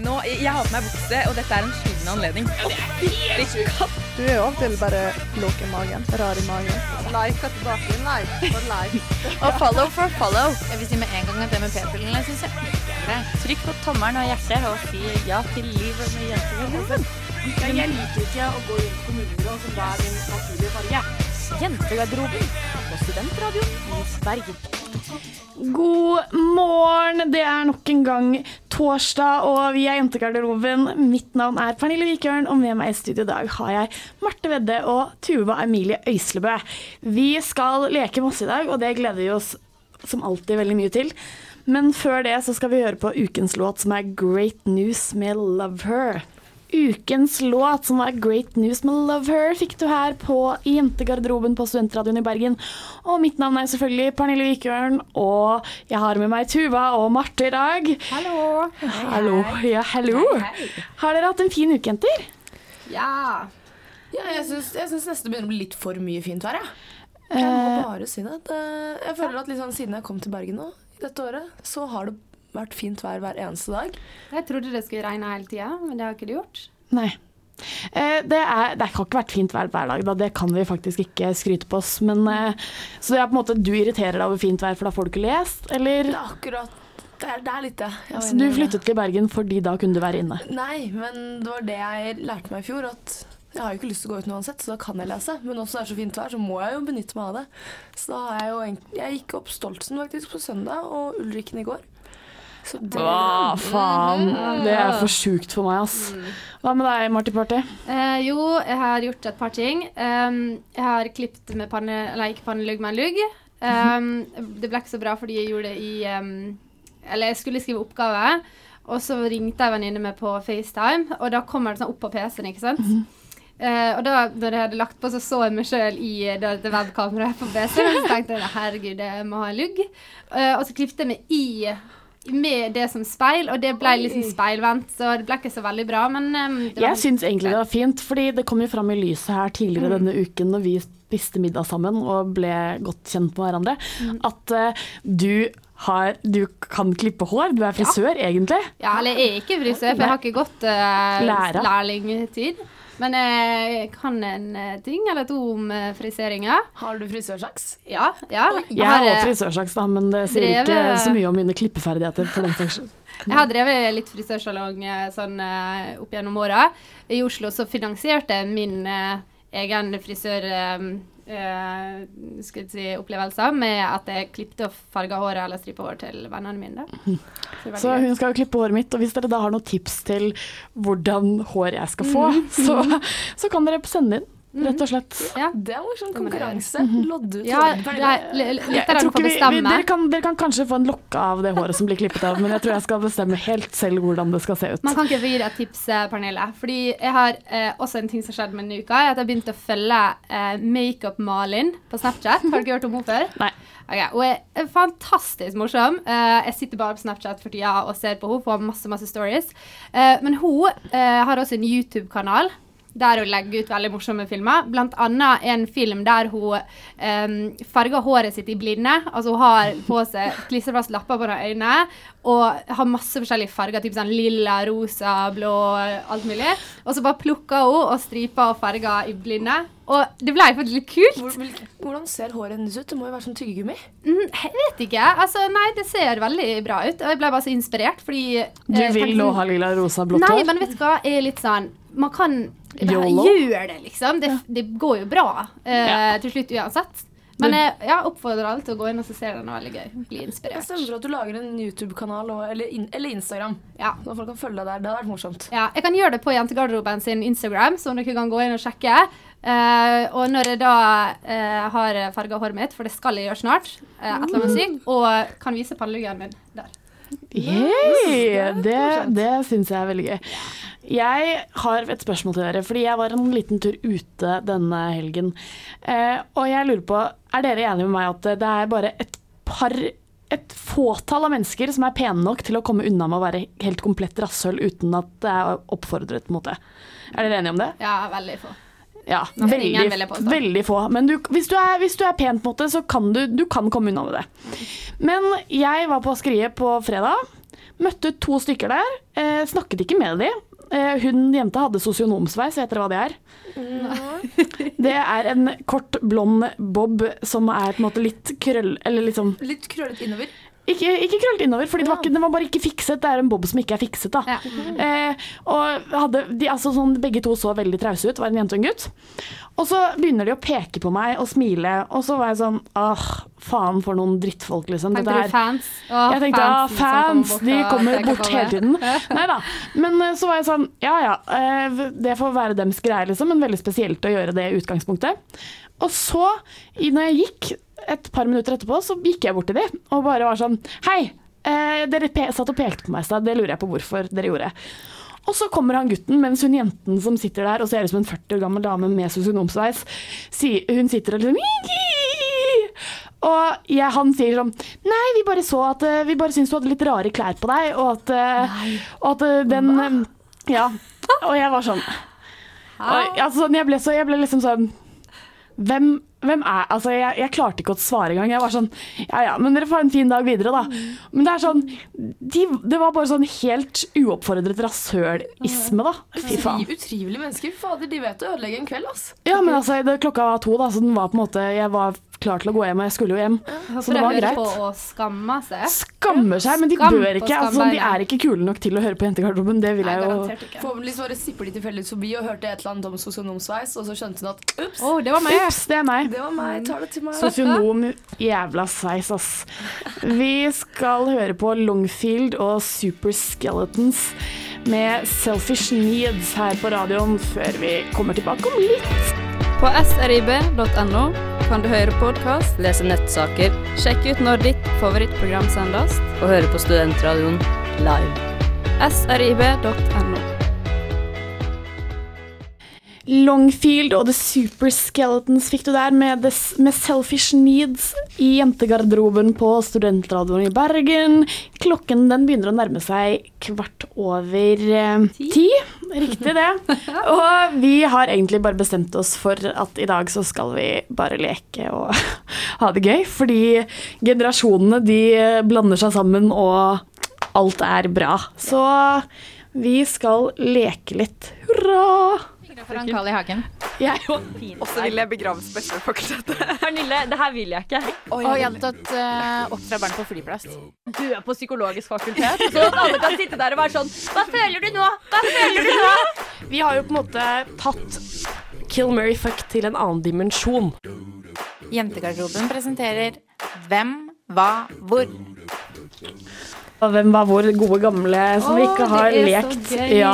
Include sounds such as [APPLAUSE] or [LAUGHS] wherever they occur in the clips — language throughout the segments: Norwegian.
Nå, jeg har på meg bukse, og dette er en skyldende anledning. Fytti katt. Du er jo av og til bare låk i magen. Rar i magen. Like tilbake. Like for like. [LAUGHS] Og follow for follow. Jeg vil si med en gang at det med p-pillene syns jeg ikke. Trykk på tommelen og hjertet og si ja til livet med jentegarderoben. Jeg liker ikke å gå inn på kommunegrå som da er min naturlige farge. Jentegarderoben på Studentradioen i Bergen. God morgen! Det er nok en gang torsdag, og vi er Jentegarderoben. Mitt navn er Pernille Wikørn, og med meg i studio i dag har jeg Marte Vedde og Tuva Emilie Øyslebø. Vi skal leke masse i dag, og det gleder vi oss som alltid veldig mye til. Men før det så skal vi høre på ukens låt, som er Great News med Love Her. Ukens låt, som var Great News med Love Her, fikk du her på Jentegarderoben på Studentradioen i Bergen. Og mitt navn er selvfølgelig Pernille Vikørn, og jeg har med meg Tuva og Marte i dag. Hallo. Hallo. Ja, hallo. Har dere hatt en fin uke, jenter? Ja. Ja, jeg syns, nesten det begynner å bli litt for mye fint vær, jeg. Jeg må Eh, bare si det. det jeg føler at liksom, siden jeg kom til Bergen nå, dette året, så har det vært fint vær hver eneste dag. Jeg trodde det skulle regne hele tida, men det har ikke det gjort. nei. Eh, det, er, det har ikke vært fint vær hver dag, da. det kan vi faktisk ikke skryte på oss. Men, eh, så det er på en måte du irriterer deg over fint vær, for da får du ikke lest? Eller Det er akkurat Det er, det er litt det. Så du flyttet til Bergen fordi da kunne du være inne? Nei, men det var det jeg lærte meg i fjor. At jeg har jo ikke lyst til å gå ut uansett, så da kan jeg lese. Men også når det er så fint vær, så må jeg jo benytte meg av det. Så da har jeg jo egentlig Jeg gikk opp Stoltsen faktisk på søndag, og Ulrikken i går. Hva faen? Det er for sjukt for meg, ass. Hva med deg, Marty Party? Eh, jo, jeg har gjort et par ting. Um, jeg har klippet med panne... Eller ikke pannelugg, men lugg. Um, det ble ikke så bra fordi jeg gjorde det i um, Eller jeg skulle skrive oppgave, og så ringte jeg venninne med på FaceTime, og da kommer det sånn opp på PC-en, ikke sant. Eh, og da når jeg hadde lagt på, så så jeg meg sjøl i eh, det, det webkameraet på PC-en. Og så tenkte jeg herregud, jeg må ha lugg. Uh, og så klippet jeg meg i med det som speil, og det ble liksom speilvendt, så det ble ikke så veldig bra, men um, Jeg syns egentlig det var fint, fordi det kom jo fram i lyset her tidligere denne uken når vi spiste middag sammen og ble godt kjent med hverandre, at uh, du har Du kan klippe hår, du er frisør egentlig. Ja, eller jeg er ikke frisør, for jeg har ikke gått uh, lærlingtid. Men jeg kan en eh, ting eller to om friseringa. friseringer. Har du frisørsaks? Ja. ja. Jeg har, eh, også frisørsaks, da, men det sier ikke så mye om mine klippeferdigheter. for den saks. Jeg har drevet litt frisørsalong eh, sånn eh, opp gjennom åra. I Oslo så finansierte jeg min eh, egen frisør skal jeg si, opplevelser med at jeg klippet og farga håret eller stripa hår til vennene mine. [LAUGHS] Så Så hun skal jo klippe håret mitt, og hvis dere da har noen tips til hvordan hår jeg skal få, Mm. [LAUGHS] så, så kan dere sende inn, rett og slett. ja. Det er morsom Det konkurranse. Lodd ut. Ja, er, dere, kan, dere kan kanskje få en lokke av det håret som blir klippet av, men jeg tror jeg skal bestemme helt selv hvordan det skal se ut. Man kan ikke få gi deg et tips, eh, Pernille. Fordi jeg har eh, også en ting som skjedde med denne uka. At jeg har begynt å følge eh, Makeup-Malin på Snapchat. Har du ikke hørt om henne før? [LAUGHS] Nei. Okay, Hun er fantastisk morsom. Uh, jeg sitter bare på Snapchat for tida og ser på henne. Får masse masse stories. Uh, men hun uh, har også en YouTube-kanal. Der hun legger ut veldig morsomme filmer. Blant annet en film der hun um, farger håret sitt i blinde. Altså hun har på seg klistrefast lapper på øynene og har masse forskjellige farger. Typ sånn lilla, rosa, blå, alt mulig. Og så bare plukker hun og striper og farger i blinde. Og det ble faktisk litt kult. Hvor, hvordan ser håret hennes ut? Det må jo være som tyggegummi. Mm, jeg vet ikke. Altså, nei, det ser veldig bra ut. Og jeg ble bare så inspirert, fordi Du eh, vil nå sånn- ha lilla, rosa, blått hår? Nei, men vet du hva? Jeg er litt sånn Man kan YOLO? Gjør det, liksom. Det, det går jo bra eh, Ja. til slutt uansett. Men jeg ja, oppfordrer alle til å gå inn og se. Den er veldig gøy. Bli Jeg inspirert. stemmer at du lager en YouTube-kanal eller, eller Instagram. Ja. Så folk kan følge deg der. Det hadde vært morsomt. Ja, jeg kan gjøre det på Jentegarderoben sin Instagram, som dere kan gå inn og sjekke. Uh, og når jeg da uh, har farga håret mitt, for det skal jeg gjøre snart, uh, et eller annet sykt, og kan vise panneluggen min der. Yay! Det, det syns jeg er veldig gøy. Jeg har et spørsmål til dere, fordi jeg var en liten tur ute denne helgen. Eh, og jeg lurer på, er dere enige med meg at det er bare et par et fåtall av mennesker som er pene nok til å komme unna med å være helt komplett rasshøl uten at det er oppfordret, på en måte. Er dere enige om det? Ja, veldig få. Ja, veldig, veldig få. Men du, hvis, du er, hvis du er pen, på en måte, så kan du, du kan komme unna med det. Men jeg var på Askeriet på fredag. Møtte to stykker der. Eh, snakket ikke med de. Eh, hun jenta hadde sosionomsveis, vet dere hva det er? Det er en kort, blond bob som er på en måte litt krøll... Eller liksom Litt krøllet innover. Ikke, ikke krøllet innover, for den var bare ikke fikset. Det er en bob som ikke er fikset. da. Ja. Eh, og hadde, de, altså sånn, begge to så veldig trause ut, var en jente og en gutt. Og så begynner de å peke på meg og smile, og så var jeg sånn Åh, faen for noen drittfolk, liksom. Tenkte du fans? Åh, jeg tenkte ja, fans, de kommer bort hele tiden. [LAUGHS] Nei da. Men eh, så var jeg sånn, ja ja, eh, det får være dems greie, liksom, men veldig spesielt å gjøre det i utgangspunktet. Og så, når jeg gikk et par minutter etterpå, så gikk jeg bort til de og bare var sånn, hei, eh, dere satt og pekte på meg i stad, det lurer jeg på hvorfor dere gjorde. Og så kommer han gutten, mens hun jenten som sitter der og ser ut som en 40 år gammel dame med sosionomsveis, si- hun sitter og liksom og jeg, han sier sånn Nei, vi bare så at eh, Vi bare syns du hadde litt rare klær på deg, og at, eh, og at eh, den Hva? Ja. Og jeg var sånn og, altså, sånn, jeg, ble så, jeg ble liksom sånn Hvem, hvem er Altså, jeg, jeg klarte ikke å svare engang. Jeg var sånn Ja ja, men dere får en fin dag videre, da. Men det er sånn de, Det var bare sånn helt uoppfordret rasølisme, da. Fy faen. Utrivelige mennesker. Fader, de vet å ødelegge en kveld, ass. Ja, men altså, det, klokka var to, da, så den var på en måte Jeg var klar til å gå hjem, og jeg skulle jo hjem. Så det var greit. på å skamme seg. Skammer seg, men de Skam bør ikke. Altså, de er ikke kule nok til å høre på Jentegarderoben. Det vil Nei, jeg jo ikke. Forhåpentligvis bare sipper de tilfeldigvis forbi og hørte et eller annet om sosionomsveis, og så skjønte hun at ups, oh, det var meg. Ups, det er meg. det var meg, tar det til meg. Sosionom jævla sveis, ass. Vi skal høre på Longfield og Super Skeletons med Selfish Needs her på radioen før vi kommer tilbake om litt. På srib.no kan du høre podkast, lese nettsaker, sjekke ut når ditt favorittprogram sendes, og høre på Studentradioen live. srib.no. Longfield og The Super Skeletons fikk du der med, the, med Selfish Needs i jentegarderoben på Studentradioen i Bergen. Klokken den begynner å nærme seg kvart over eh, ti. Riktig det. [LAUGHS] Og vi har egentlig bare bestemt oss for at i dag så skal vi bare leke og [LAUGHS] ha det gøy. Fordi generasjonene de blander seg sammen, og alt er bra. Så vi skal leke litt. Hurra! Foran Carl I. Hagen. Jeg Og så vil jeg begraves på Østfoldfakultetet. [LAUGHS] Pernille, det her vil jeg ikke. Og jeg hadde tatt uh, oppdra barn på flyplass. Du er på psykologisk fakultet, så alle kan sitte der og være sånn Hva føler du nå? Hva føler du nå? [LAUGHS] Vi har jo på en måte tatt Kill Mary Fuck til en annen dimensjon. Jentegarderoben presenterer Hvem, hva, hvor. Og hvem var vår gode gamle som vi ikke har lekt? Ja.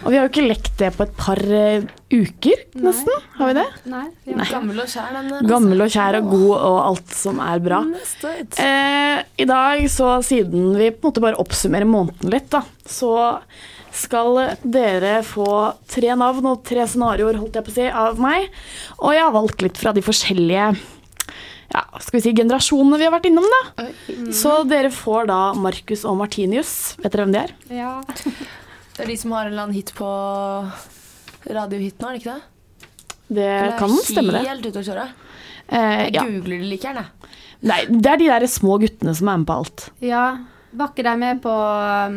Og vi har jo ikke lekt det på et par uh, uker, nesten. Har vi det? Nei. vi har- Gammel og kjær, den der. Gammel og kjær og god og alt som er bra. Eh, I dag, så siden vi på en måte bare oppsummerer måneden litt, da, så skal dere få tre navn og tre scenarioer, holdt jeg på å si, av meg. Og jeg har valgt litt fra de forskjellige ja, skal vi si generasjonene vi har vært innom, da. Så dere får da Marcus og Martinius. Vet dere hvem de er? Ja. Det er de som har en eller annen hit på radiohit nå, er det ikke det? Det Eller kan stemme, det. Helt ute å kjøre. Eh, Jeg ja. googler det like gjerne. Nei, det er de der små guttene som er med på alt. ja. Var ikke de med på um,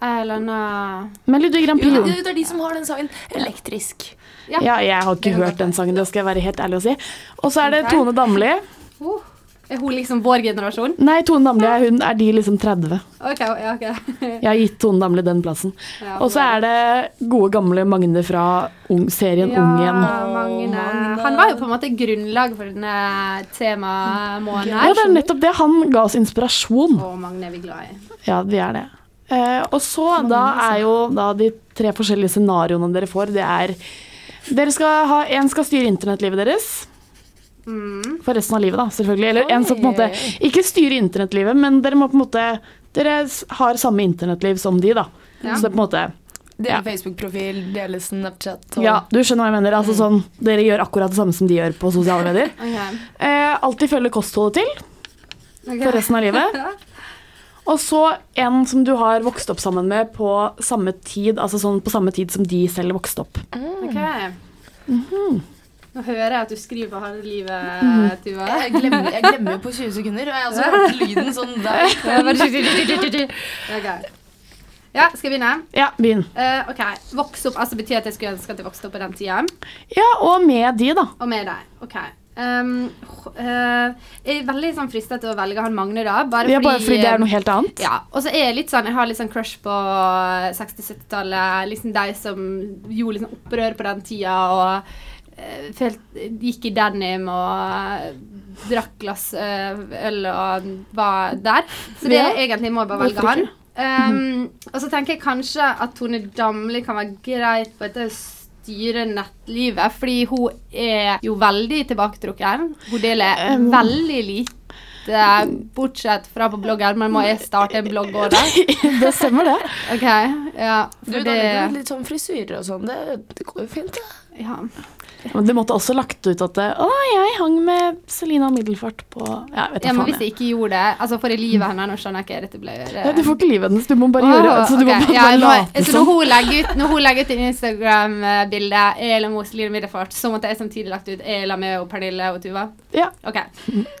eller annen Melodi Grand Prix. det det er de som har den sangen 'Elektrisk'. Ja. Ja, jeg har ikke hørt den sangen, det skal jeg være helt ærlig å si. Og så er det Tone Damli. oh, Er hun liksom vår generasjon? Nei, Tone Damli er, hun, er de liksom 30. OK. ja, ok. Jeg har gitt Tone Damli den plassen. Ja, Og så er det gode gamle Magne fra ung, serien ja, Ung igjen. Magne. Han var jo på en måte grunnlag for denne temamåneden Ja, her. det er nettopp det. Han ga oss inspirasjon. Å, Magne er vi glad i. Ja, vi er det. Eh, og så da er jo da de tre forskjellige scenarioene dere får, det er Dere skal ha En skal styre internettlivet deres. Mm. For resten av livet, da, selvfølgelig. Eller en som på en måte ikke styrer internettlivet, men dere må på en måte Dere har samme internettliv som de, da. Ja. Så det er på en måte Dele Ja. Facebook-profil, dele Snapchat og Ja, du skjønner hva jeg mener. Altså sånn, Dere gjør akkurat det samme som de gjør på sosiale medier. okay. Eh, alltid følge kostholdet til Okay. for resten av livet. [LAUGHS] Og så en som du har vokst opp sammen med på samme tid, altså sånn på samme tid som de selv vokste opp. Ok. -hmm. Nå hører jeg at du skriver på halve livet, Tuva. Jeg glemmer, jeg glemmer jo på 20 sekunder, og jeg har også hørt lyden sånn der. [LAUGHS] Ok. Ja, skal jeg begynne? Ja, begynn. Uh, ok, Vokse opp, altså betyr at jeg skulle ønske at jeg vokste opp på den tida? Ja, og med de, da. Og med deg. Ok. Um, uh, jeg er veldig sånn fristet til å velge han Magne, da. Bare, Ja, bare fordi det er noe helt annet. Ja, og så er jeg litt sånn Jeg har litt sånn crush på 60-70-tallet. Liksom de som gjorde liksom opprør på den tida og uh, felt, gikk i denim og drakk glass eh, øl og var der. Så det Ja. egentlig må jeg bare velge Hvorfor han. Um, og så tenker jeg kanskje at Tone Damli kan være greit på et styre nettlivet, fordi hun er jo veldig tilbaketrukken. Hun deler Um. veldig lite, bortsett fra på bloggen, men må jeg starte en blogg òg, da? [LAUGHS] Det stemmer, det. OK. Ja, Du, da det litt sånn frisyrer og sånn. Det, det går jo fint, det. ja. Men du måtte også lagt ut at det, Å, jeg hang med Selina Middelfart på Ja, vet ja, men faen. hvis jeg ikke gjorde det Altså, får jeg livet hennes? Nå skjønner jeg ikke dette ble Ja, du får ikke livet hennes, du må bare oh, gjøre så du må bare ja, bare late så når som. hun legger ut Når hun legger ut en Instagram-bilde Eller Mo, Selina Middelfart, så måtte jeg samtidig lagt ut Ela med og Pernille og Tuva. Ja. OK.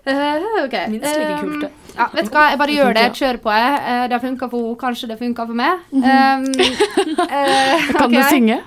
Uh, okay. Minst like Eh, kult, det. Ja, vet du hva, jeg bare gjør det. Kjør på. jeg. Eh, det har funka for henne, kanskje det funka for meg. Um, [LAUGHS] eh, Kan du synge?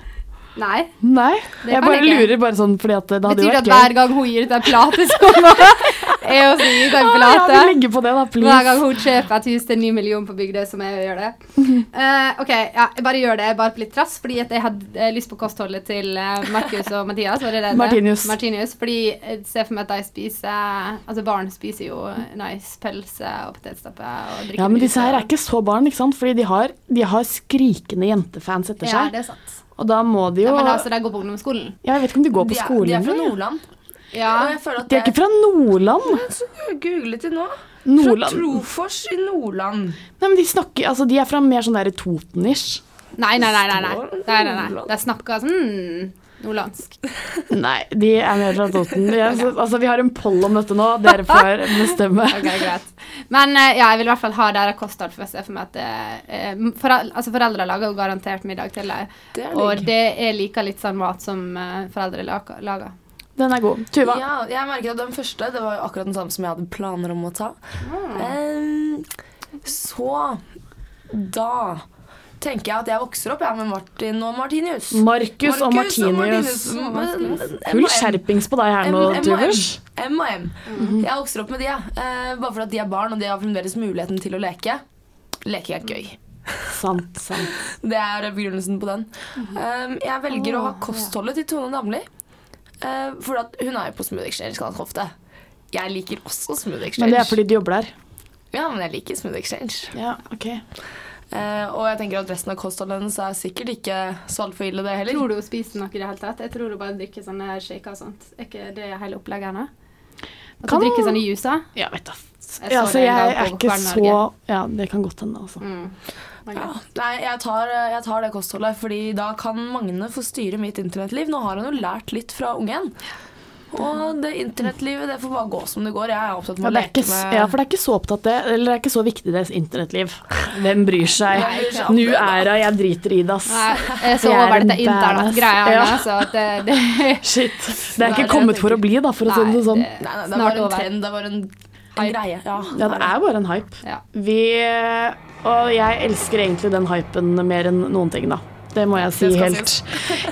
Nei. Nei. Det Jeg bare lurer bare sånn fordi at det hadde Betyr det at hver gang hun gir ut en plate, så må [LAUGHS] jeg gi ut en plate? Ah, ja, på det, da, Hver gang hun kjøper et hus til en ny million på Bygdøy, så må jeg gjøre det. Uh, [LAUGHS] ok, ja, jeg bare gjør det bare på litt trass, fordi at jeg hadde lyst på kostholdet til eh, Markus og Mathias. Var det det? det? Martinius. Martinius. Fordi jeg ser for meg at de spiser Altså barn spiser jo nice pølse og potetstappe og drikker Ja, men disse her er ikke så barn, ikke sant? Fordi de har, de har skrikende jentefans etter seg. Ja, det er sant. Og da må de jo Ja, men altså, de går på ungdomsskolen. Ja, Jeg vet ikke om de går på De er, skolen de er fra. Nordland. Ja. Jeg føler at De er ikke fra Nordland. Så jeg googlet det nå. Fra Trofors i Nordland. Nei, men de snakker Altså, de er fra mer sånn derre Toten-ish. Nei, nei, nei. nei, nei. nei, nei, nei. De snakker sånn nordlandsk. [LAUGHS] Nei, de er mer fra Toten. Er, altså, vi har en poll om dette nå. Dere får bestemme. [LAUGHS] okay, greit. Men eh, ja, jeg vil i hvert fall ha deres kosthold, for jeg ser for meg at eh, foreldre, altså, foreldre lager jo garantert middag til deg. Det Og det er like litt sånn mat som eh, foreldre lager. Den er god. Tuva. Ja, jeg merket at den første det var jo akkurat den samme som jeg hadde planer om å ta. Mm. Um, så da tenker jeg at jeg vokser opp jeg, med Martin og Martinius. Markus og Martinius. Full skjerpings på deg her nå, M- M-. Og M. Jeg vokser opp med de, jeg. Eh, bare fordi de er barn, og de har fremdeles muligheten til å leke. Leke er gøy. Sant, sant. Det er begrunnelsen på den. Um, jeg velger å ha kostholdet til Tone Damli. Uh, for at hun er jo på Smooth Exchange ganske ofte. Jeg liker også Smooth Exchange. Men det er fordi du jobber der. Ja, men jeg liker Smooth Exchange. Ja, ok. Uh, og jeg tenker at resten av kostholdet hennes er sikkert ikke så altfor ille, det heller. Tror du hun spiser noe i det hele tatt? Jeg tror hun bare drikker sånne shaker og sånt. Er ikke det hele opplegget hennes? At Kan- hun drikker sånne juicer? Ja, vet da. Jeg Ja, så altså, jeg er ikke så Ja, det kan godt hende, altså. Mm. Ja. Nei, jeg tar, jeg tar det kostholdet, fordi da kan Magne få styre mitt internettliv. Nå har han jo lært litt fra ungen. Og det internettlivet det får bare gå som det går. Jeg er opptatt med å er leke med ja, for det er ikke så opptatt det, eller det er ikke så viktig det internettliv. Hvem bryr seg? Nå er det, jeg driter i det, ass. Nei, jeg så er over dette internettgreia ja. så at det, det [LAUGHS] Shit. Det er ikke kommet for å bli, da, for å si det sånn. Nei, nei, det var en trend, det var en, en greie. Ja, Ja, det er bare en hype. Ja. Vi Og jeg elsker egentlig den hypen mer enn noen ting, da. Det må jeg si helt,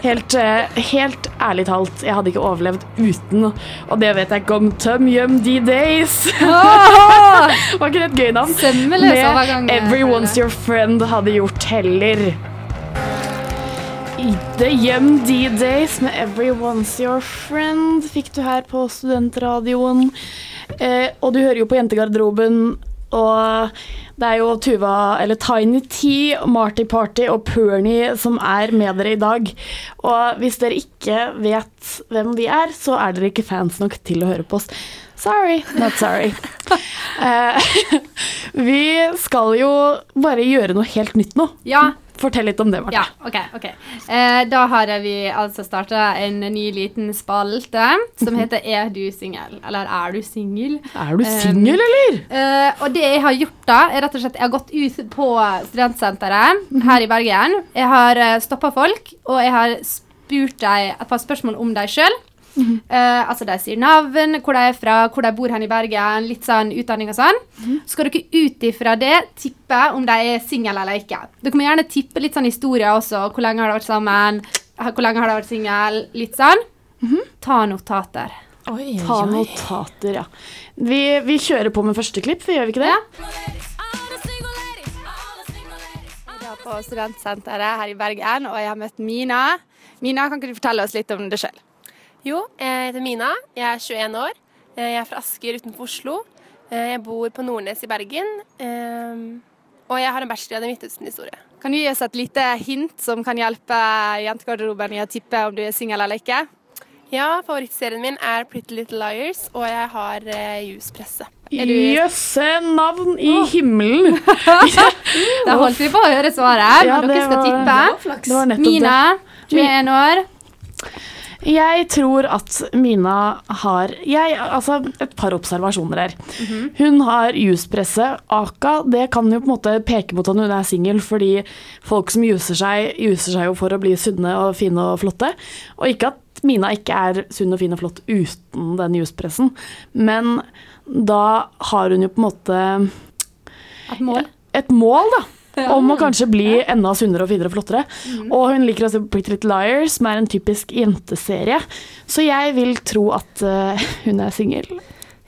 helt, eh, helt ærlig talt. Jeg hadde ikke overlevd uten, og det vet jeg ikke om Tum Yum D-Days. [LAUGHS] Var ikke det et gøy navn? Med Everyone's Your Friend hadde gjort heller. The Yum D-Days med Everyone's Your Friend fikk du her på studentradioen. Eh, og du hører jo på Jentegarderoben, og det er jo Tuva, eller Tiny T, Marty Party og Pernie som er med dere i dag. Og hvis dere ikke vet hvem vi er, så er dere ikke fans nok til å høre på oss. Sorry, not sorry. [LAUGHS] Eh, [LAUGHS] vi skal jo bare gjøre noe helt nytt nå. Ja, Fortell litt om det, Marte. Ja, OK. okay. Eh, da har vi altså starta en ny liten spalte som [LAUGHS] heter Er du singel? Eller Er du singel? Er du singel, eller? Eh, og det jeg har gjort da, er rett og slett Jeg har gått ut på studentsenteret her i Bergen. Jeg har uh, stoppa folk, og jeg har spurt dem et par spørsmål om dem sjøl. Eh, altså De sier navn, hvor de er fra, hvor de bor hen i Bergen, litt sånn utdanning og sånn. Så skal dere ut ifra det tippe om de er single eller ikke. Dere må gjerne tippe litt sånn historier også. Hvor lenge har de vært sammen? Hvor lenge har de vært single? Litt sånn. Ta notater. Oi, Ta oi. notater, ja. Vi, vi kjører på med første klipp, for gjør vi ikke det? Ja på studentsenteret her i Bergen, og jeg har møtt Mina. Mina, kan ikke du fortelle oss litt om deg sjøl? Jo, jeg heter Mina. Jeg er 21 år. Eh, Jeg er fra Asker utenfor Oslo. Eh, Jeg bor på Nordnes i Bergen. eh, Og jeg har en bachelor i Midtøsten-historie. Kan du gi oss et lite hint som kan hjelpe jentegarderoben i å tippe om du er singel eller ikke? Ja, favorittserien min er Pretty Little Liars, og jeg har uh, juspresse. Jøsse navn i himmelen! [LAUGHS] [LAUGHS] Da holdt vi på å høre svaret, Ja, men det dere skal var- tippe. det var flaks. Det var Mina, 21 år. Jeg tror at Mina har jeg, Altså, et par observasjoner her. Mhm. Hun har juspresse. Aka, det kan jo på en måte peke mot at hun er singel, fordi folk som juser seg, juser seg jo for å bli sunne og fine og flotte. Og ikke at Mina ikke er sunn og fin og flott uten den juspressen, men da har hun jo på en måte Et mål. Et mål, da. Om å kanskje bli enda sunnere og finere og flottere. Og hun liker å se på Pretty Little Liars, som er en typisk jenteserie. Så jeg vil tro at eh, hun er singel.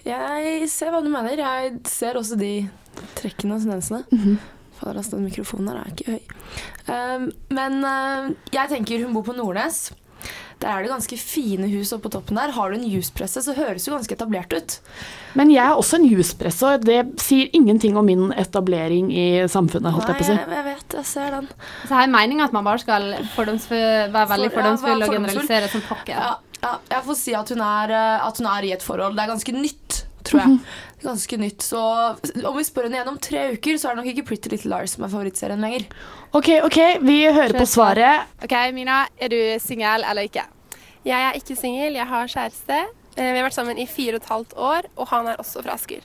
Jeg ser hva du mener. Jeg ser også de trekkene og tendensene. Mhm. Fader, altså, den mikrofonen her er ikke høy. Um, men uh, jeg tenker hun bor på Nordnes. Der er det ganske fine hus oppe på toppen der. Har du en juspresse, så høres det ganske etablert ut. Men jeg er også en juspresse, og det sier ingenting om min etablering i samfunnet, holdt jeg på å si. Nei, jeg, jeg vet, jeg ser den. Så her er meninga at man bare skal være veldig fordomsfull og generalisere som pakke. Ja, ja, jeg får si at hun, er, uh, at hun er i et forhold. Det er ganske nytt, tror jeg. Ganske nytt, så Om vi spør henne igjen om tre uker, så er det nok ikke Pretty Little Lars som er favorittserien lenger. OK, OK, vi hører på svaret. Ok, Mina, er du singel eller ikke? Jeg er ikke singel, jeg har kjæreste. Eh, Vi har vært sammen i fire og et halvt år, og han er også fra Asker.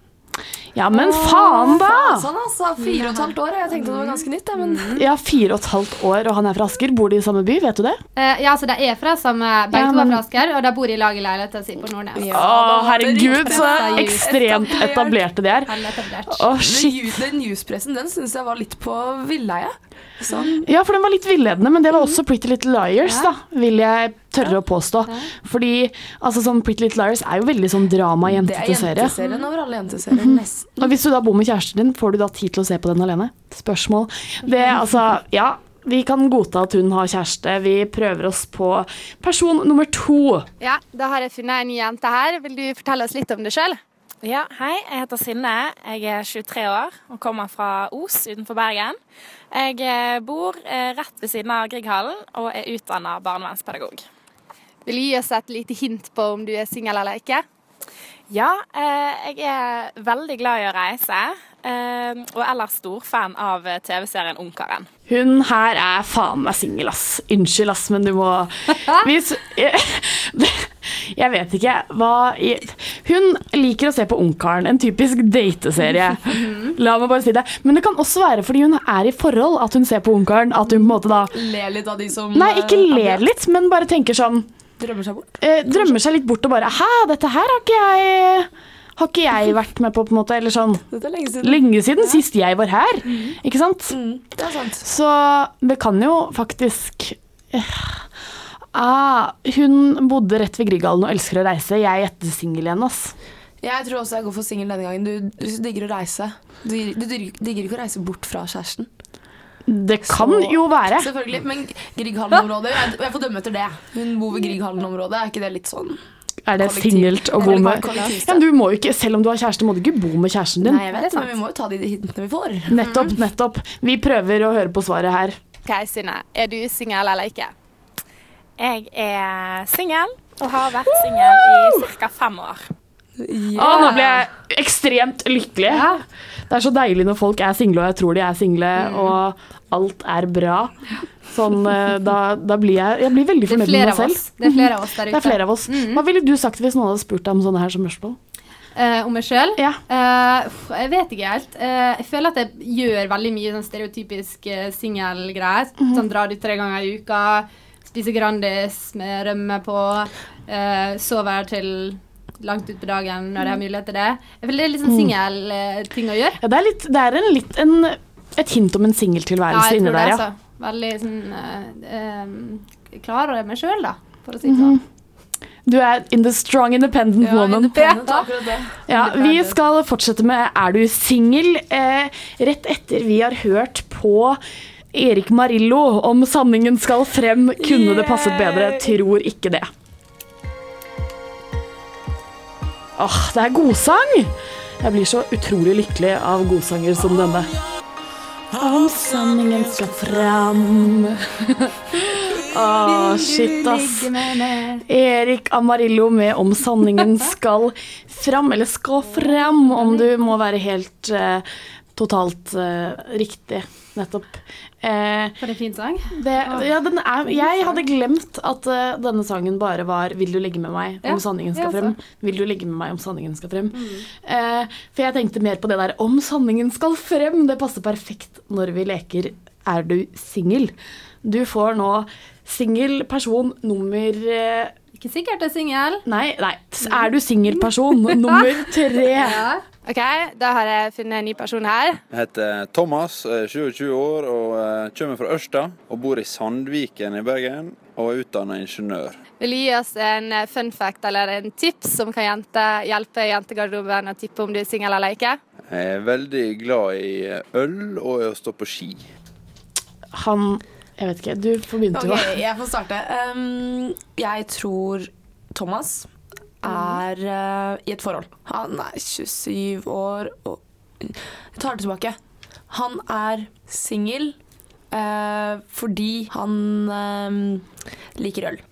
Ja, men faen, da! Faen, sånn, altså. Fire og et halvt år. Jeg tenkte det var ganske nytt, men Ja, fire og et halvt år, og han er fra Asker. Bor de i samme by, vet du det? Eh, ja, så de er fra samme Begge Ja, to er fra Asker, og de bor i lag i leiligheta si på Nordnes. Å, herregud, så ekstremt etablerte de er. Å, Den shit. Den newspressen, den syns jeg var litt på villeie. Sånn. Ja, for den var litt villedende, men det var også Pretty Little Liars, da, vil jeg tørre å påstå. Fordi altså, sånn Pretty Little Liars er jo veldig sånn Det er jenteserien over alle jenteserier. Mhm. Nesten. Og hvis du da bor med kjæresten din, får du da tid til å se på den alene? Spørsmål. Det, altså, ja, vi kan godta at hun har kjæreste. Vi prøver oss på person nummer to. Ja, da har jeg funnet en ny jente her. Vil du fortelle oss litt om deg sjøl? Ja, hei. Jeg heter Synne. Jeg er 23 år og kommer fra Os utenfor Bergen. Jeg eh, bor eh, rett ved siden av Grieghallen og er utdanna barnevernspedagog. Vil du gi oss et lite hint på om du er singel eller ikke? Ja, eh, jeg er veldig glad i å reise, og ellers storfan av TV-serien Ungkaren. Hun her er faen meg singel, ass. Unnskyld, ass, men du må [LAUGHS] Hvis [LAUGHS] [LAUGHS] jeg, vet ikke hva Hun liker å se på Ungkaren, en typisk dateserie. [LAUGHS] La meg bare si det. Men det kan også være fordi hun er i forhold at hun ser på Ungkaren. At hun på en måte da Ler litt av de som Nei, ikke eh, ler litt, men bare tenker sånn Drømmer seg bort. eh, Drømmer seg litt bort og bare Hæ, dette her har ikke jeg har ikke jeg vært med på, på en måte, eller sånn [LAUGHS] Dette er lenge siden. Lenge siden, sist jeg var her, ikke sant? Det er sant. Så det kan jo faktisk eh, ah, Hun bodde rett ved Grieghallen og elsker å reise. Jeg gjetter singel igjen, ass. Jeg tror også jeg går for singel denne gangen. Du, du digger å reise. Du, du digger digger ikke å reise bort fra kjæresten. Det kan Så- jo være. Selvfølgelig, men Grieghallen-området jeg, jeg får dømme etter det. Hun bor ved Grieghallen-området. Er ikke det litt sånn Er det singelt å bo med ja, du må jo ikke, Selv om du har kjæreste, må du ikke bo med kjæresten din. Nei, jeg vet det, men vi må jo ta de hintene vi får. Nettopp, nettopp. Vi prøver å høre på svaret her. Ok, Synne. Er du singel eller ikke? Jeg er singel og har vært singel i ca. fem år. Å, nå ble jeg ekstremt lykkelig. Det er så deilig når folk er single, og jeg tror de er single, Mm. og alt er bra. Sånn, eh, da, da blir jeg, jeg blir veldig fornøyd med meg selv. Det er flere av oss der ute. Det er flere av oss. Hva ville du sagt hvis noen hadde spurt deg om sånne her spørsmål? Uh, om meg sjøl? Ja. jeg vet ikke helt. Uh, jeg føler at jeg gjør veldig mye sånn stereotypisk uh, Mm -hmm. Sånn drar ut tre ganger i uka. Spise Grandis med rømme på, Uh, sover til langt utpå dagen når jeg har mulighet til det. Jeg føler det er litt sånn Mm. singelting å gjøre. Ja, det er, litt, det er en, litt en, et hint om en singeltilværelse jeg inni der, ja. altså. Veldig sånn uh, eh, Klarer meg sjøl, da, for å si det sånn. Mhm. Du er in the strong independent woman. Independent. Ja, vi skal fortsette med Er du singel? Eh, rett etter vi har hørt på Erik Marillo om 'Sanningen skal frem'. Kunne det passet bedre? Tror ikke det. Åh, det er godsang! Jeg blir så utrolig lykkelig av godsanger som denne. Om sanningen skal fram [LAUGHS] Åh, shit, ass. Erik Amarillo med 'Om sanningen [LAUGHS] skal fram', eller 'skal frem', om du må være helt uh, totalt uh, riktig. Nettopp. Eh, For en fin sang. det, ja, den er, jeg hadde glemt at uh, denne sangen bare var 'Vil du ligge med meg om Ja, sanningen skal jeg frem'. Vil du ligge med meg om sanningen skal frem? Eh, for jeg tenkte mer på det der 'om sanningen skal frem'. Det passer perfekt når vi leker 'Er du singel'? Du får nå singel person nummer eh, Ikke sikkert det er singel. Nei, nei. Er du singel person nummer [LAUGHS] tre? OK, da har jeg funnet en ny person her. Jeg heter Thomas, er 27 år og eh, kommer fra Ørsta. Og bor i Sandviken i Bergen og er utdanna ingeniør. Vil du gi oss en eh, fun fact eller en tips som kan jente, hjelpe jentegarderoben å tippe om du er singel eller ikke? Jeg er veldig glad i øl og i å stå på ski. Han Jeg vet ikke. Du får begynne, Ok, Tuva. jeg får starte. Um, jeg tror Thomas er uh, i et forhold. Han er 27 år og Jeg tar det tilbake. Han er singel uh, fordi han uh, liker øl.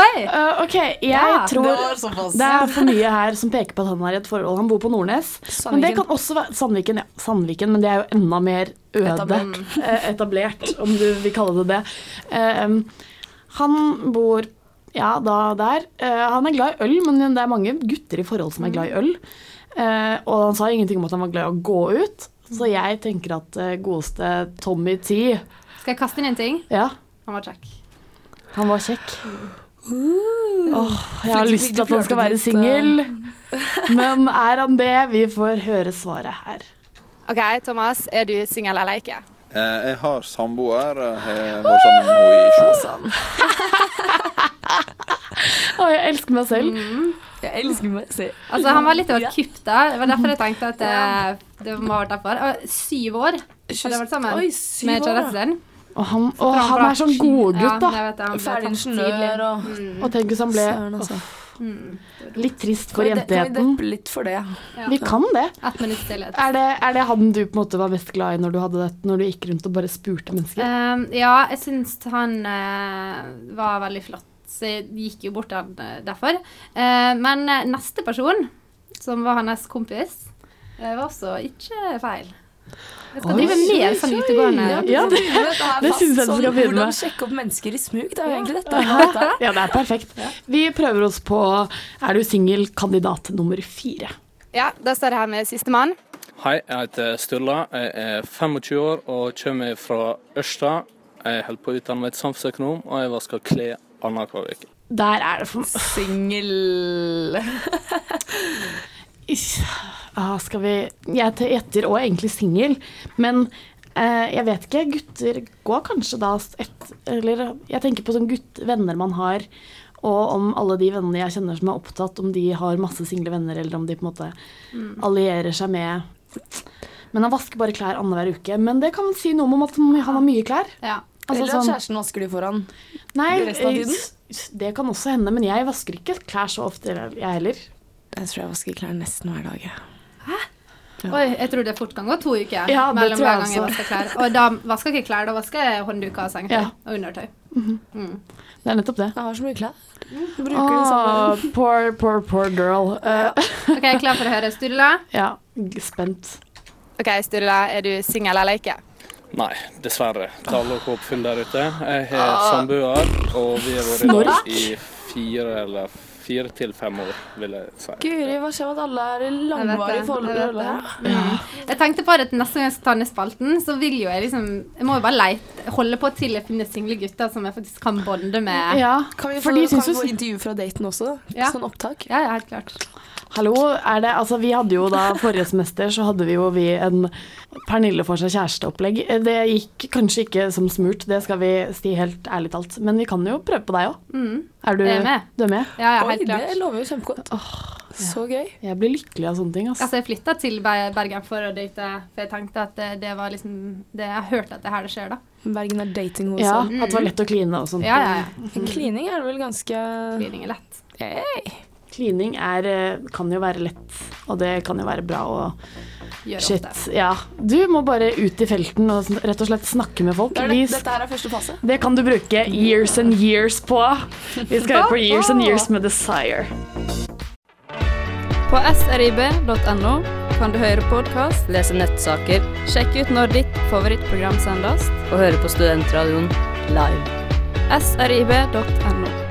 Uh, ok, jeg Ja, tror det det er for mye her som peker på at han er i et forhold. Han bor på Nordnes. Men det kan også være Sandviken, ja. Sandviken, men det er jo enda mer øde. Etablert. etablert, om du vil kalle det det. Um, han bor ja, da der. Uh, han er glad i øl, men det er mange gutter i forhold som er glad i øl. Uh, og han sa ingenting om at han var glad i å gå ut, så jeg tenker at uh, godeste Tommy T Skal jeg kaste inn en ting? Ja, Han var kjekk. han var kjekk. Åh, jeg har lyst til at han skal være singel, [LAUGHS] men er han det? Vi får høre svaret her. OK, Thomas, er du singel eller ikke? Eh, Jeg har samboer. Jeg har vært sammen med henne i sju år. [LAUGHS] Å, jeg elsker meg selv. Jeg elsker meg selv. Altså, han var litt av et kupp der. Det var derfor jeg [LAUGHS] tenkte at det, det må ha vært derfor. Og Syv år hadde jeg vært sammen Oi, syv med år, ja. Og han, og han er sånn godgutt, Ja, da. det, han ble Ferdig ingeniør og Mm. Og tenk hvis han ble Søren, altså. mm. litt trist for jentigheten Kan vi deppe litt for det? Ja. Vi kan det. Er det, er det han du på en måte var mest glad i når du, hadde det, når du gikk rundt og bare spurte mennesker? Um, ja, jeg syns han uh, var veldig flott, gikk jo bort han eh, derfor. Eh, men eh, neste person, som var hans kompis, eh, var også ikke feil. Jeg skal drive mer sånn utegående. Ja, det, det syns jeg du skal begynne med. Hvordan sjekke opp mennesker i smug? Det er jo egentlig dette. Ja, det er perfekt. Vi prøver oss på Er du singel? Kandidat nummer fire. Ja, da står jeg her med sistemann. Hei, jeg heter Sturla. Jeg er 25 år og kommer fra Ørsta. Jeg holder på å utdanne meg til samfunnsøkonom, og jeg vasker klær annenhver uke. Der er det for Singel. Ah, skal vi Jeg gjetter òg egentlig singel, men eh, jeg vet ikke. Gutter går kanskje da et Eller jeg tenker på sånn gutt, venner man har, og om alle de vennene jeg kjenner som er opptatt, om de har masse single venner, eller om de på en måte Mm. allierer seg med Men han vasker bare klær annenhver uke. Men det kan si noe om at han har mye klær. Ja. Altså Eller at sånn- kjæresten vasker de foran. Nei, resten av tiden? eh, det kan også hende, men jeg vasker ikke klær så ofte, jeg heller. Jeg tror jeg vasker klær nesten hver dag. Ja. Oi, jeg tror det fort kan gå to uker Ja, mellom hver gang jeg vasker klær. Og da vasker jeg ikke klær, da vasker jeg håndduker og sengetøy Ja. og undertøy. Mm. Det er nettopp det. Jeg har så mye klær. Du bruker det samme. poor, poor, poor girl. Uh. [LAUGHS] OK, klar for å høre Sturla? ja, spent. OK, Sturla, er du singel eller ikke? Nei, dessverre. Tall og håp der ute. Jeg har samboer, og vi har vært i fire eller fire til fem år, vil jeg si. Guri, hva skjer med at alle er i Jeg vet langvarig det, forhold? jeg ja. Mm. Jeg tenkte bare at neste gang jeg skal ta ned spalten, så vil jo jeg liksom Jeg må jo bare leite, holde på til jeg finner single gutter som jeg faktisk kan bonde med. Ja, Kan vi få, for de kan syns vi jo få intervju fra daten også? Ja. Sånn opptak? Ja, ja, helt klart. Hallo, er det Altså, vi hadde jo da forrige semester så hadde vi jo vi en Pernille får seg kjæresteopplegg. Det gikk kanskje ikke som smurt, det skal vi si helt ærlig talt. Men vi kan jo prøve på deg òg. Mm. Er du Jeg er med. Du er med? Ja, ja, Oi, helt klart. det lover jo kjempegodt. Så gøy. Jeg blir lykkelig av sånne ting, altså. Altså, jeg flytta til Bergen for å date, for jeg tenkte at det, det var liksom det, Jeg hørte at det her det skjer, da. Bergen er dating hos Ja, at det var lett å kline og sånt. Ja, ja, ja. Klining er vel ganske Klining er lett. Hey. Klining er, eh, kan jo være lett, og det kan jo være bra å Gjøre Shit. ofte. Ja. Du må bare ut i felten og rett og slett snakke med folk. Det er det, dette her er første fase. Det kan du bruke years and years på. Vi skal høre på Years and Years med Desire. På srib.no kan du høre podkast, lese nettsaker, sjekke ut når ditt favorittprogram sendes, og høre på Studentradioen live. srib.no.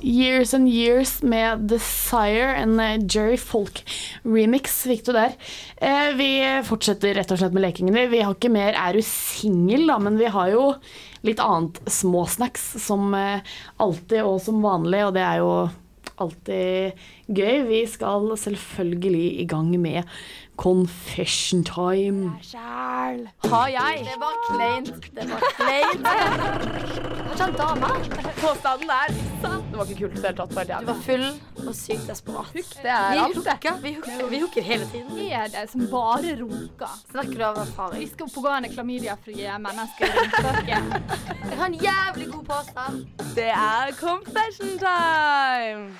Years and Years med Desire, en eh, Jerry Folk-remix fikk du der. Eh, vi fortsetter rett og slett med lekingene. Vi har ikke mer Er du singel, da, men vi har jo litt annet småsnacks som eh, alltid og som vanlig, og det er jo alltid gøy. Vi skal selvfølgelig i gang med confession time. Sjæl. Har jeg? Det var kleint. Det var kleint. [LAUGHS] Hva dame? Påstanden er sann. Det var ikke kult i det hele tatt. Du var full og sykt desperat. Det er vi alt, det. hooker. Vi hooker, vi hooker hele tiden. Er det som bare runker? Snakker du av erfaring? Vi skal pågående klamydiafrie mennesker rundt dere. [LAUGHS] Jeg har en jævlig god påstand. Det er confession time.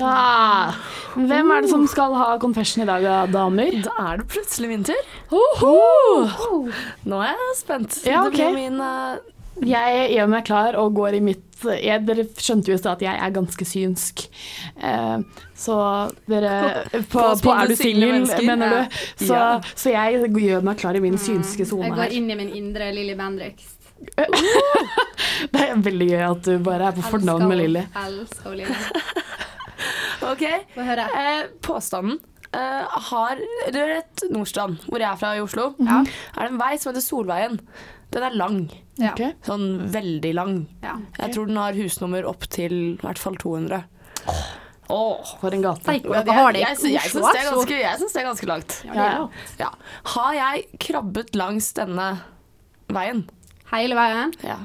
Ah, hvem er det som skal ha confession i dag, damer? Da er det plutselig min tur. Oho! Nå er jeg spent. Ja, Det min uh... Jeg gjør meg klar og går i mitt jeg, Dere skjønte jo i stad at jeg er ganske synsk. Uh, så dere På, På på, Er du singel, mener du? Så, Ja. så jeg gjør meg klar i min synske sone Jeg går inn i min indre Lilly Bendriks. [LAUGHS] Det er veldig gøy at du bare er på fornavn med Lilly. Elsker Lilly. OK. Få høre. Eh, påstanden eh, har Du vet Nordstrand, hvor jeg er fra i Oslo? Ja. Er det en vei som heter Solveien. Den er lang. Ja. Ok. Sånn veldig lang. Ja. Jeg tror den har husnummer opp til i hvert fall 200. Åh. For en gate. Ja, har i jeg, jeg, jeg Oslo, syns det, er altså. ganske- jeg syns det er ganske langt. Ja, er. Ja. Har jeg krabbet langs denne veien? Hele veien. Ja.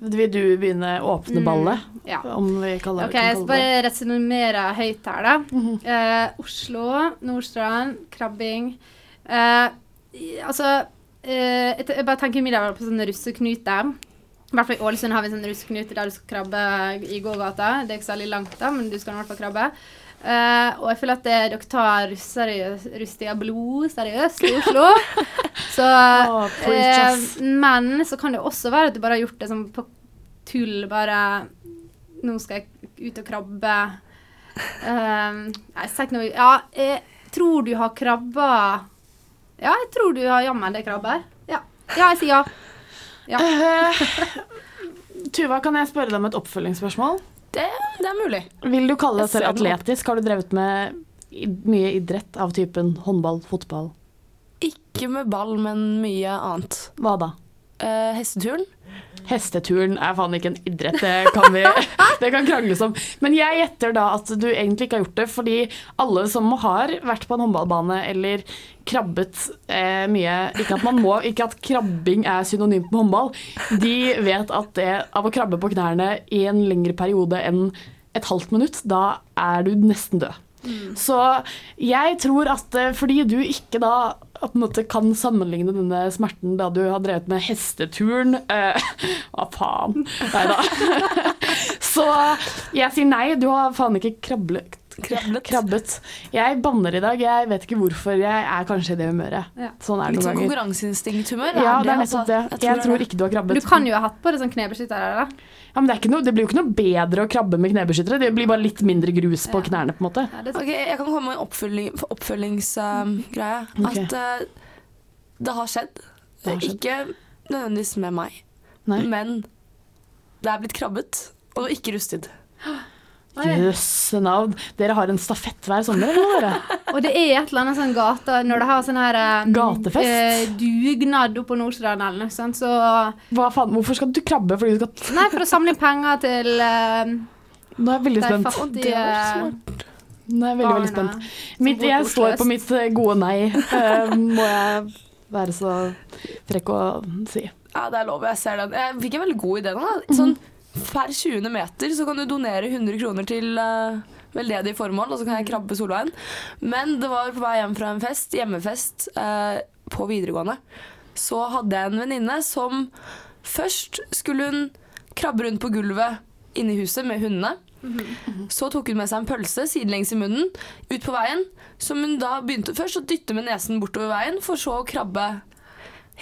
Vil du begynne å åpne ballet? Ja. Om vi kaller, Ok, kan jeg skal bare resonnere høyt her, da. eh, Oslo, Nordstrand, krabbing. Eh, altså eh, jeg, jeg bare tenker umiddelbart på sånne russeknuter. I hvert fall i Ålesund har vi sånne russeknuter der du skal krabbe i gågata. Det er ikke særlig langt, da, men du skal i hvert fall krabbe. Eh, og jeg føler at det, dere tar russetida blod seriøst i Oslo. [LAUGHS] så oh, eh. Men så kan det også være at du bare har gjort det som på tull. Bare Nå skal jeg ut og krabbe. Uh, jeg sier ikke noe Ja, jeg tror du har krabba Ja, jeg tror du har jammen det krabber. Ja. ja, jeg sier ja. ja. [LAUGHS] Tuva, kan jeg spørre deg om et oppfølgingsspørsmål? Det, det er mulig. Vil du kalle deg selv atletisk? Har du drevet med mye idrett av typen håndball, fotball? Ikke med ball, men mye annet. Hva da? Uh, hesteturen? Hesteturen er faen ikke en idrett, det kan vi [LAUGHS] Det kan krangles om. Men jeg gjetter da at du egentlig ikke har gjort det, fordi alle som har vært på en håndballbane eller krabbet eh, mye Ikke at man må, ikke at krabbing er synonymt med håndball. De vet at det av å krabbe på knærne i en lengre periode enn et halvt minutt, da er du nesten død. Så jeg tror at eh, fordi du ikke da kan sammenligne denne smerten da du har drevet med hesteturen eh, [LAUGHS] Hva faen? Nei da. [LAUGHS] Så jeg sier nei, du har faen ikke krablet. Krabbet. Jeg banner i dag. Jeg vet ikke hvorfor. Jeg er kanskje i det humøret. Ja. Sånn er det Litt noen sånn konkurranseinstinkt-humør? Ja, det er altså? nettopp det. Jeg tror ikke du har krabbet. Du kan jo ha hatt på deg sånn knebeskytter. Ja, men det, er ikke noe, det blir jo ikke noe bedre å krabbe med knebeskyttere. Det blir bare litt mindre grus på knærne, på en måte. Ja, det er Ok, jeg kan komme med en oppfølging, oppfølgingsgreie. Ok. At uh, det har skjedd. Det har skjedd. Ikke nødvendigvis med meg, men det er blitt krabbet, og ikke rustid. Jøsse navn. Dere har en stafett hver sommer, eller? [LAUGHS] Og det er et eller annet sånn gate Når det har sånn her eh, Gatefest? eh, dugnad oppe på Nordstrand eller noe sånt, så Hva faen, Hvorfor skal du krabbe? Fordi du skal [LAUGHS] Nei, for å samle inn penger til uh, Nå er jeg veldig spent. fattige Nå er jeg veldig, veldig spent. Mitt, jeg står på mitt gode nei, uh, [LAUGHS] må jeg være så frekk å si. Ja, det er lov. Jeg ser den. Jeg fikk en veldig god idé nå. Sånn per 20. meter så kan du donere 100 kroner til uh, veldedige formål, og så kan jeg krabbe Solveien. Men det var på vei hjem fra en fest, hjemmefest uh, på videregående, så hadde jeg en venninne som først skulle hun krabbe rundt på gulvet inne i huset med hundene. Så tok hun med seg en pølse sidelengs i munnen ut på veien, som hun da begynte først å dytte med nesen bortover veien, for så å krabbe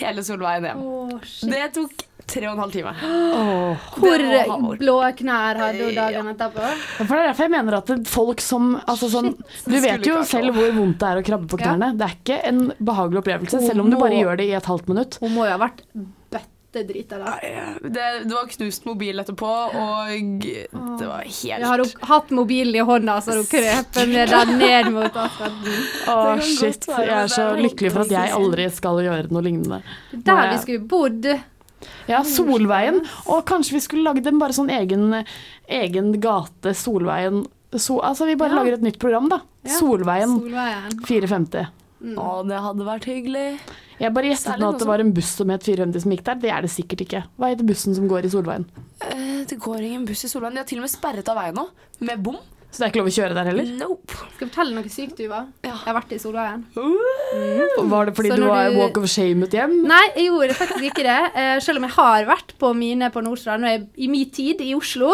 hele Solveien hjem. det tok tre og en halv time. Hvor var Halvor. blå knær hadde hun dagen etterpå? Ja, For det er derfor jeg mener at folk som altså sånn, Du vet jo selv hvor vondt det er å krabbe på knærne. Det er ikke en behagelig opplevelse, selv om du bare gjør det i et halvt minutt. Hun må jo ha vært bøttedrita da. Det, det var knust mobil etterpå, og det var helt Jeg har hun hatt mobilen i hånda, så hun krøper med den ned mot asfalten. Å, kan shit. Jeg er så lykkelig for at jeg aldri skal gjøre noe lignende. Der er vi skulle bodd. Ja, Solveien. Og kanskje vi skulle lagd en bare sånn egen, egen gate, Solveien. So, altså vi bare Ja. lager et nytt program, da. Ja. Solveien Solveien. 450. Å, det hadde vært hyggelig. Jeg bare gjettet nå at det var en buss som het 450 som gikk der. Det er det sikkert ikke. Hva heter bussen som går i Solveien? Eh, det går ingen buss i Solveien. De har til og med sperret av veien nå, med bom. Så det er ikke lov å kjøre der heller? Nope. Skal jeg fortelle noe sykt, Tuva? Jeg har vært i Solveien. Var det fordi du var du- walk of shame ut hjem? Nei, jeg gjorde faktisk ikke det. Eh, selv om jeg har vært på mine på Nordstrand. Og jeg, I min tid i Oslo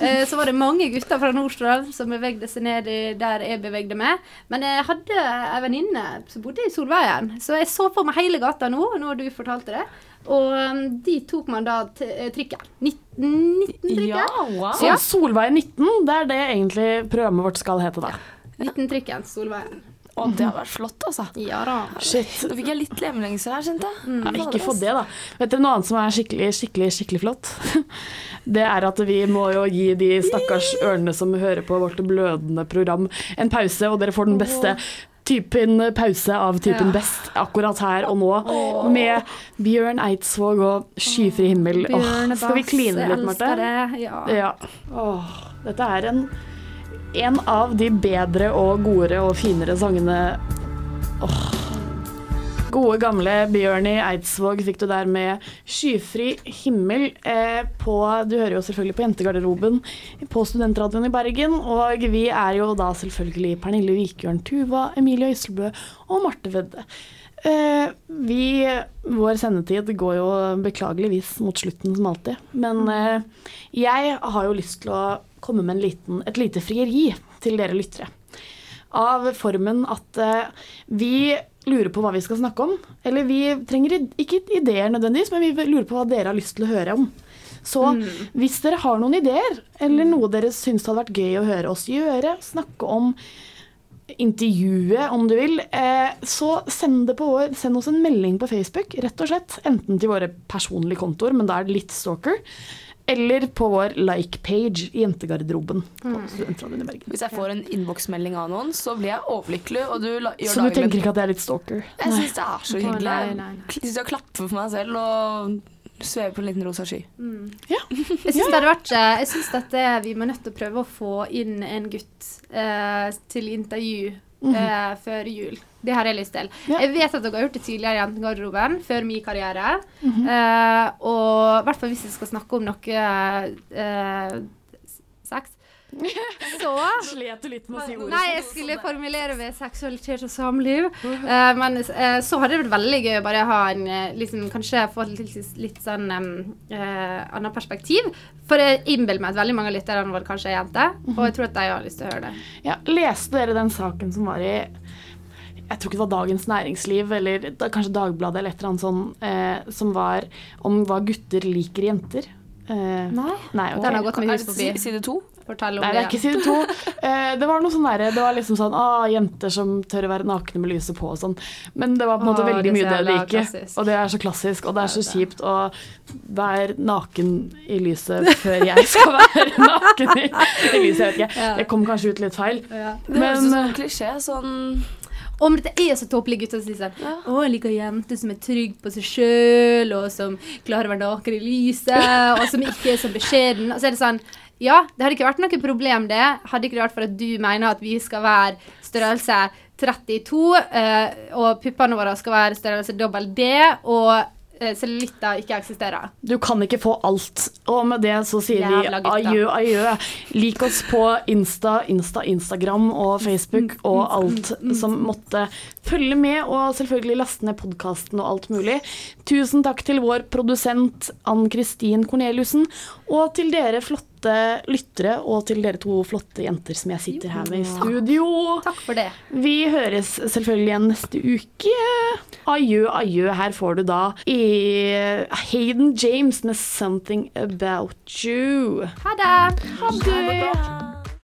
eh, så var det mange gutter fra Nordstrand som bevegde seg ned i der jeg bevegde meg. Men jeg hadde ei venninne som bodde i Solveien, så jeg så for meg hele gata nå, når du fortalte det. Og um, de tok man da eh, trikken. 19-trikken. Så Solveien 19, det er det egentlig programmet vårt skal hete, da. 19-trikken, Solveien. Å, det hadde vært flott, altså. Ja da. Shit. Nå fikk jeg litt legemlengsel her, kjente jeg. Ja, ikke få det, da. Vet dere noe annet som er skikkelig, skikkelig, skikkelig flott? [LAUGHS] Det er at vi må jo gi de stakkars ørnene som hører på vårt blødende program, en pause, og dere får den beste typen pause av typen Ja. best akkurat her og nå, med Bjørn Eidsvåg og Skyfri himmel. Åh, skal vi kline litt, Marte? ja. ja. Åh, dette er en, en av de bedre og godere og finere sangene Åh. Gode, gamle Bjørni Eidsvåg fikk du der med 'Skyfri himmel' eh, på Du hører jo selvfølgelig på Jentegarderoben på Studentradioen i Bergen. Og vi er jo da selvfølgelig Pernille Vikjørn Tuva, Emilie Øyselbø og Marte Vedde. Eh, vi, vår sendetid går jo beklageligvis mot slutten som alltid. Men eh, jeg har jo lyst til å komme med en liten, et lite frieri til dere lyttere. Av formen at eh, vi lurer på hva vi skal snakke om. Eller vi trenger ikke ideer nødvendigvis, men vi lurer på hva dere har lyst til å høre om. Så hvis dere har noen ideer, eller noe dere syns hadde vært gøy å høre oss gjøre, snakke om intervjuet, om du vil, eh, så send, det på vår, send oss en melding på Facebook, rett og slett. Enten til våre personlige kontoer, men da er det litt stalker. Eller på vår like-page i Jentegarderoben. på Studentradioen i Bergen. Hvis jeg får en innboksmelding av noen, så blir jeg overlykkelig, og du la, gjør Så du tenker min. ikke at jeg er litt stalker? Jeg syns det er så Nei. hyggelig. Nei, Jeg nei, nei. Jeg sitter og klapper for meg selv og svever på en liten rosa sky. [LAUGHS] Jeg syns det hadde vært eh, Jeg synes at det, vi må nødt til å prøve å få inn en gutt eh, til intervju Mhm. eh, før jul. Det har jeg lyst til. Jeg vet at dere har gjort det tidligere i Jentegarderoben, før min karriere. Mhm. eh, og i hvert fall hvis vi skal snakke om noe eh, sex. [LAUGHS] Så Slet du litt med å si ordet Nei, jeg skulle formulere med seksualitet og samliv. Uh, men uh, så hadde det vært veldig gøy å bare ha en eh, liksom, Kanskje få et litt, litt sånn um, uh, annet perspektiv. For jeg innbiller meg at veldig mange av lytterne våre kanskje er jenter. Og jeg tror at de har lyst til å høre det. Ja, leste dere den saken som var i jeg tror ikke det var Dagens Næringsliv eller da, kanskje Dagbladet eller et eller annet sånn, eh, som var om hva gutter liker jenter. Eh, Nei, nei okay. den har gått med hus forbi. Side to? Fortell om Nei, det er ikke side to. Eh, det var noe sånn derre Det var liksom sånn ah, jenter som tør å være nakne med lyset på og sånn. Men det var på en måte Åh, veldig mye det det jævla ikke. Og det er så klassisk, og det er så kjipt å være naken i lyset før jeg skal være [LAUGHS] naken i, i lyset. Jeg vet ikke. Det kom kanskje ut litt feil. Det høres Men ut som en klisjé. Sånn Om dette er så tåpelig gutter som sier sånn Å, jeg liker jenter som er trygge på seg sjøl, og som klarer å være naken i lyset, og som ikke er så beskjeden. Og så er det sånn Ja, det hadde ikke vært noe problem, det. Hadde ikke det vært for at du mener at vi skal være størrelse 32, eh, og puppene våre skal være størrelse dobbel D, og eh, cellulitter ikke eksisterer. Du kan ikke få alt. Og med det så sier Jævla vi adjø, adjø. Lik oss på Insta, Insta, Instagram og Facebook og alt som måtte følge med, og selvfølgelig laste ned podkasten og alt mulig. Tusen takk til vår produsent Ann Kristin Korneliussen, og til dere flotte lyttere, og til dere to flotte jenter som jeg sitter her med i studio. Takk for det. Vi høres selvfølgelig igjen neste uke. Adjø, adjø. Her får du da i Hayden James med 'Something About You'. Ha det. Ha det.